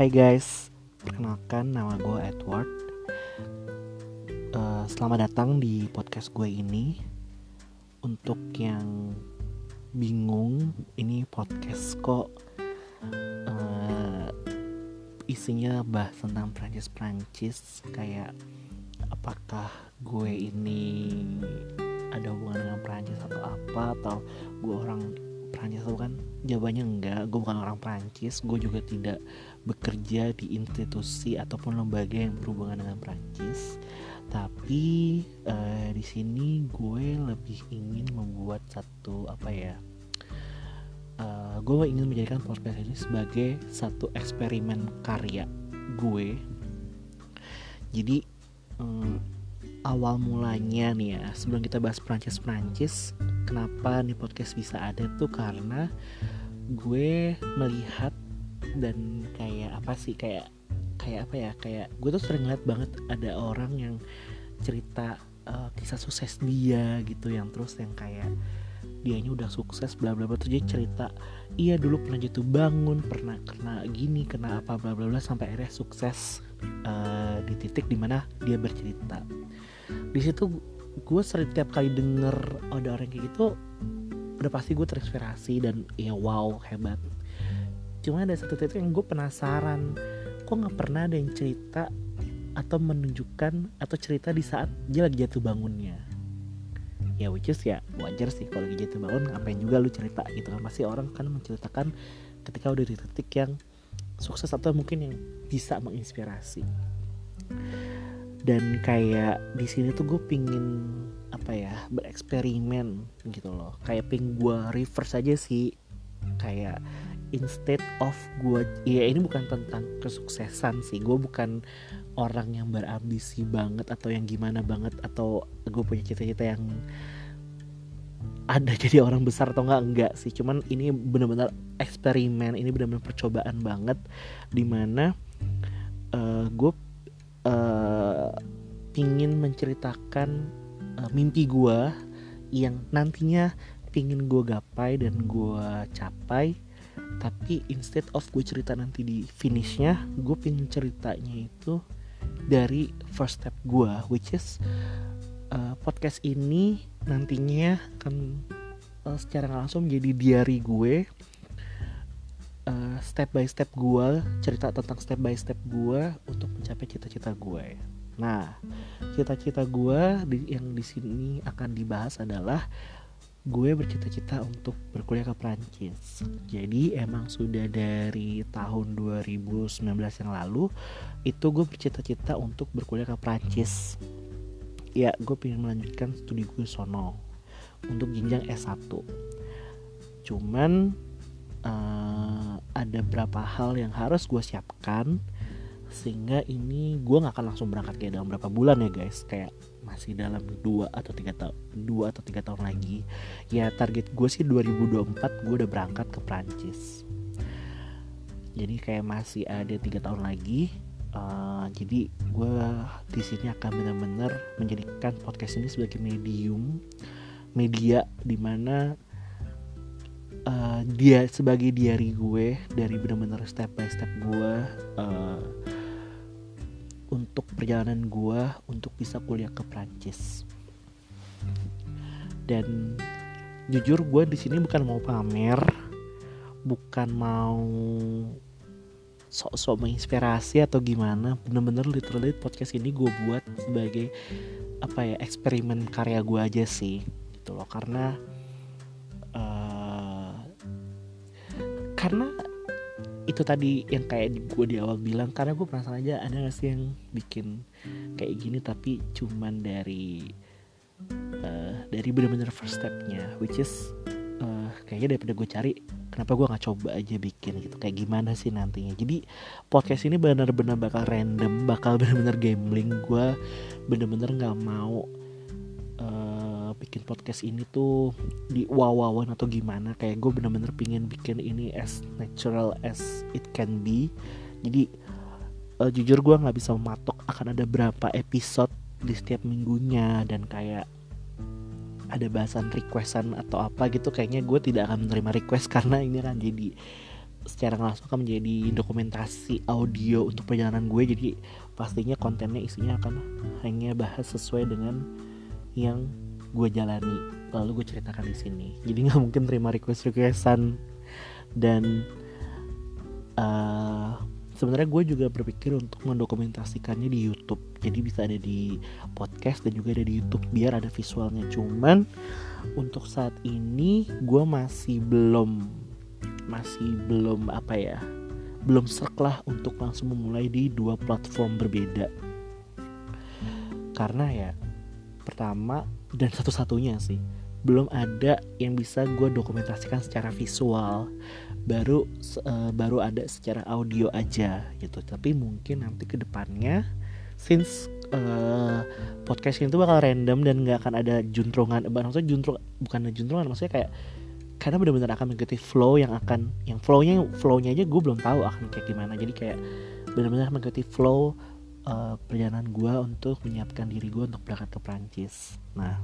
Hai guys, perkenalkan nama gue Edward. Uh, selamat datang di podcast gue ini. Untuk yang bingung, ini podcast kok uh, isinya bahas tentang Prancis-Prancis kayak apakah gue ini ada hubungan dengan Prancis atau apa atau gue orang Prancis atau kan jawabannya enggak. Gue bukan orang Prancis gue juga tidak bekerja di institusi ataupun lembaga yang berhubungan dengan Prancis tapi uh, di sini gue lebih ingin membuat satu apa ya uh, gue ingin menjadikan podcast ini sebagai satu eksperimen karya gue. Jadi um, awal mulanya nih ya sebelum kita bahas Prancis Prancis kenapa nih podcast bisa ada tuh karena gue melihat dan kayak apa sih kayak kayak apa ya kayak gue tuh sering lihat banget ada orang yang cerita uh, kisah sukses dia gitu yang terus yang kayak dianya udah sukses bla bla bla terus dia cerita iya dulu pernah jatuh bangun pernah kena gini kena apa bla bla bla sampai akhirnya sukses uh, di titik di mana dia bercerita. Di situ gue sering tiap kali denger ada orang kayak gitu udah pasti gue terinspirasi dan ya wow hebat. Cuma ada satu titik yang gue penasaran kok nggak pernah ada yang cerita atau menunjukkan atau cerita di saat dia lagi jatuh bangunnya? Ya which is ya wajar sih kalau lagi jatuh bangun ngapain juga lu cerita gitu kan. Pasti orang kan menceritakan ketika udah di titik yang sukses atau mungkin yang bisa menginspirasi dan kayak di sini tuh gue pingin apa ya bereksperimen gitu loh. Kayak ping gue reverse aja sih. Kayak instead of gue ya ini bukan tentang kesuksesan sih. Gue bukan orang yang berambisi banget atau yang gimana banget atau gue punya cita-cita yang ada jadi orang besar atau enggak enggak sih. Cuman ini benar-benar eksperimen ini benar-benar percobaan banget. Di mana uh, eh, gue uh, pingin menceritakan uh, mimpi gue yang nantinya pingin gue gapai dan gue capai. Tapi instead of gue cerita nanti di finishnya gue pingin ceritanya itu dari first step gue which is uh, podcast ini nantinya akan uh, secara langsung jadi diary gue. Uh, step by step gue cerita tentang step by step gue untuk mencapai cita-cita gue nah cita-cita gue yang di sini akan dibahas adalah gue bercita-cita untuk berkuliah ke Prancis. Jadi emang sudah dari tahun 2019 yang lalu itu gue bercita-cita untuk berkuliah ke Prancis. Ya, gue pengen melanjutkan studi gue sono untuk jenjang S1. Cuman uh, ada beberapa hal yang harus gue siapkan sehingga ini gue nggak akan langsung berangkat kayak dalam berapa bulan ya guys. Kayak masih dalam dua atau tiga tahun dua atau tiga tahun lagi. Ya target gue sih 2024 gue udah berangkat ke Prancis jadi kayak masih ada tiga tahun lagi uh, jadi gue di sini akan benar-benar menjadikan podcast ini sebagai medium media di mana uh, dia sebagai diary gue dari benar-benar step by step gue uh, untuk perjalanan gue untuk bisa kuliah ke Prancis. Dan jujur gue di sini bukan mau pamer bukan mau sok-sok menginspirasi atau gimana. Bener-bener literally podcast ini gue buat sebagai apa ya eksperimen karya gue aja sih gitu loh. Karena uh, karena itu tadi yang kayak gue di awal bilang karena gue penasaran aja ada gak sih yang bikin kayak gini tapi cuman dari uh, dari bener-bener first stepnya which is uh, kayaknya daripada gue cari kenapa gue nggak coba aja bikin gitu kayak gimana sih nantinya. Jadi podcast ini benar-benar bakal random bakal bener-bener gambling gue bener-bener nggak mau uh, bikin podcast ini tuh di wawawan atau gimana kayak gue bener-bener pingin bikin ini as natural as it can be. Jadi uh, jujur gue nggak bisa mematok akan ada berapa episode di setiap minggunya dan kayak ada bahasan requestan atau apa gitu kayaknya gue tidak akan menerima request karena ini kan jadi secara langsung akan menjadi dokumentasi audio untuk perjalanan gue. Jadi pastinya kontennya isinya akan hanya bahas sesuai dengan yang gue jalani lalu gue ceritakan di sini. Jadi nggak mungkin terima request requestan dan uh, sebenarnya gue juga berpikir untuk mendokumentasikannya di YouTube. Jadi bisa ada di podcast dan juga ada di YouTube biar ada visualnya. Cuman untuk saat ini gue masih belum masih belum apa ya belum serk lah untuk langsung memulai di dua platform berbeda. Karena ya pertama dan satu-satunya sih. Belum ada yang bisa gue dokumentasikan secara visual. Baru uh, baru ada secara audio aja gitu. Tapi mungkin nanti ke depannya since uh, podcast ini tuh bakal random dan nggak akan ada juntrungan maksudnya juntrung bukan juntrungan maksudnya kayak karena benar-benar akan mengikuti flow yang akan yang flownya flownya aja gue belum tahu akan kayak gimana. Jadi kayak benar-benar mengikuti flow uh, perjalanan gue untuk menyiapkan diri gue untuk berangkat ke Prancis nah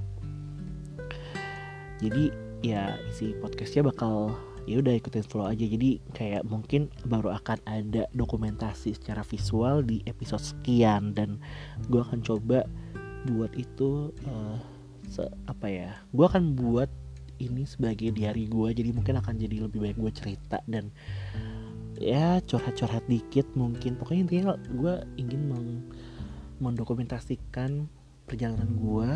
jadi ya isi podcastnya bakal ya udah ikutin flow aja. Jadi kayak mungkin baru akan ada dokumentasi secara visual di episode sekian dan gue akan coba buat itu uh, se apa ya gue akan buat ini sebagai diary gue jadi mungkin akan jadi lebih baik gue cerita dan ya curhat-curhat dikit mungkin. Pokoknya intinya gue ingin meng mendokumentasikan perjalanan gue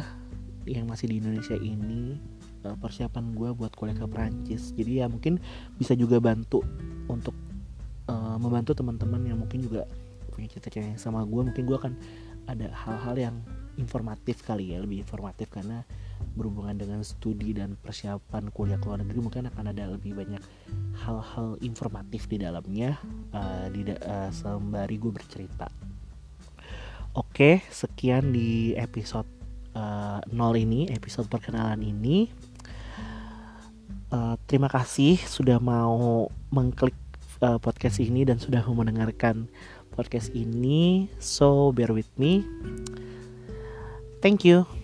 yang masih di Indonesia ini eh, persiapan gue buat kuliah ke Prancis jadi ya mungkin bisa juga bantu untuk uh, membantu teman-teman yang mungkin juga punya cita-cita yang sama gue mungkin gue akan ada hal-hal yang informatif kali ya lebih informatif karena berhubungan dengan studi dan persiapan kuliah ke luar negeri mungkin akan ada lebih banyak hal-hal informatif di dalamnya uh, di uh, sembari gue bercerita. Oke, sekian di episode uh, 0 ini, episode perkenalan ini. Uh, terima kasih sudah mau mengklik podcast ini dan sudah mendengarkan podcast ini. So bear with me. Thank you.